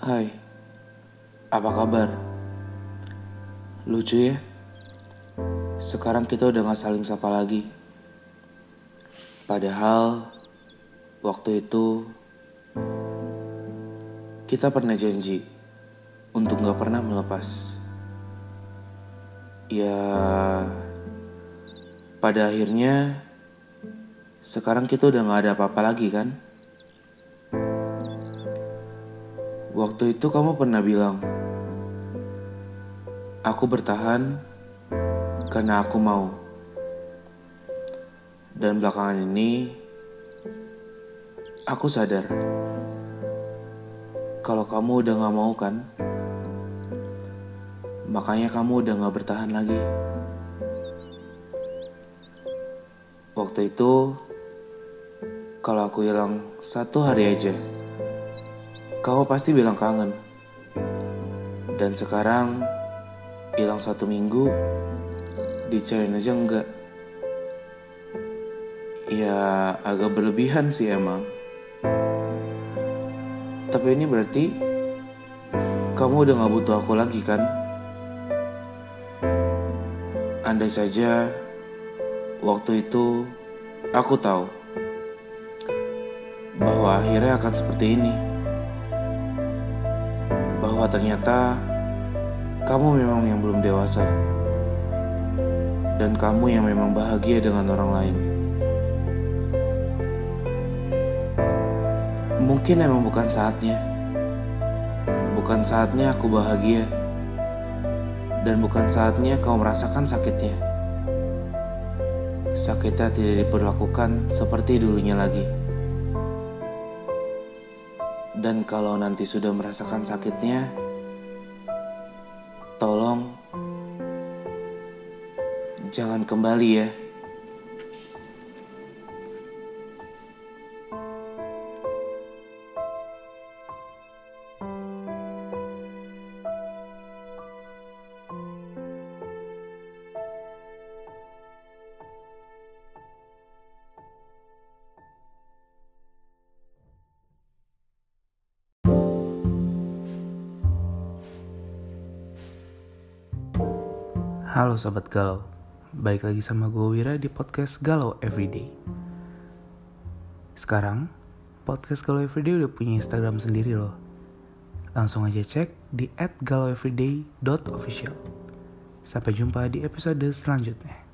Hai, apa kabar? Lucu ya? Sekarang kita udah gak saling sapa lagi. Padahal waktu itu kita pernah janji untuk gak pernah melepas. Ya, pada akhirnya sekarang kita udah gak ada apa-apa lagi kan? Waktu itu kamu pernah bilang, aku bertahan karena aku mau. Dan belakangan ini, aku sadar kalau kamu udah gak mau kan, makanya kamu udah gak bertahan lagi. Waktu itu, kalau aku hilang satu hari aja, kamu pasti bilang kangen. Dan sekarang hilang satu minggu, dicariin aja enggak. Ya agak berlebihan sih emang. Tapi ini berarti kamu udah gak butuh aku lagi kan? Andai saja waktu itu aku tahu bahwa akhirnya akan seperti ini bahwa ternyata kamu memang yang belum dewasa dan kamu yang memang bahagia dengan orang lain. Mungkin emang bukan saatnya. Bukan saatnya aku bahagia. Dan bukan saatnya kau merasakan sakitnya. Sakitnya tidak diperlakukan seperti dulunya lagi. Dan kalau nanti sudah merasakan sakitnya, tolong jangan kembali ya. Halo Sobat Galau, balik lagi sama gue Wira di podcast Galau Everyday. Sekarang, podcast Galau Everyday udah punya Instagram sendiri loh. Langsung aja cek di @galaueveryday.official. Sampai jumpa di episode selanjutnya.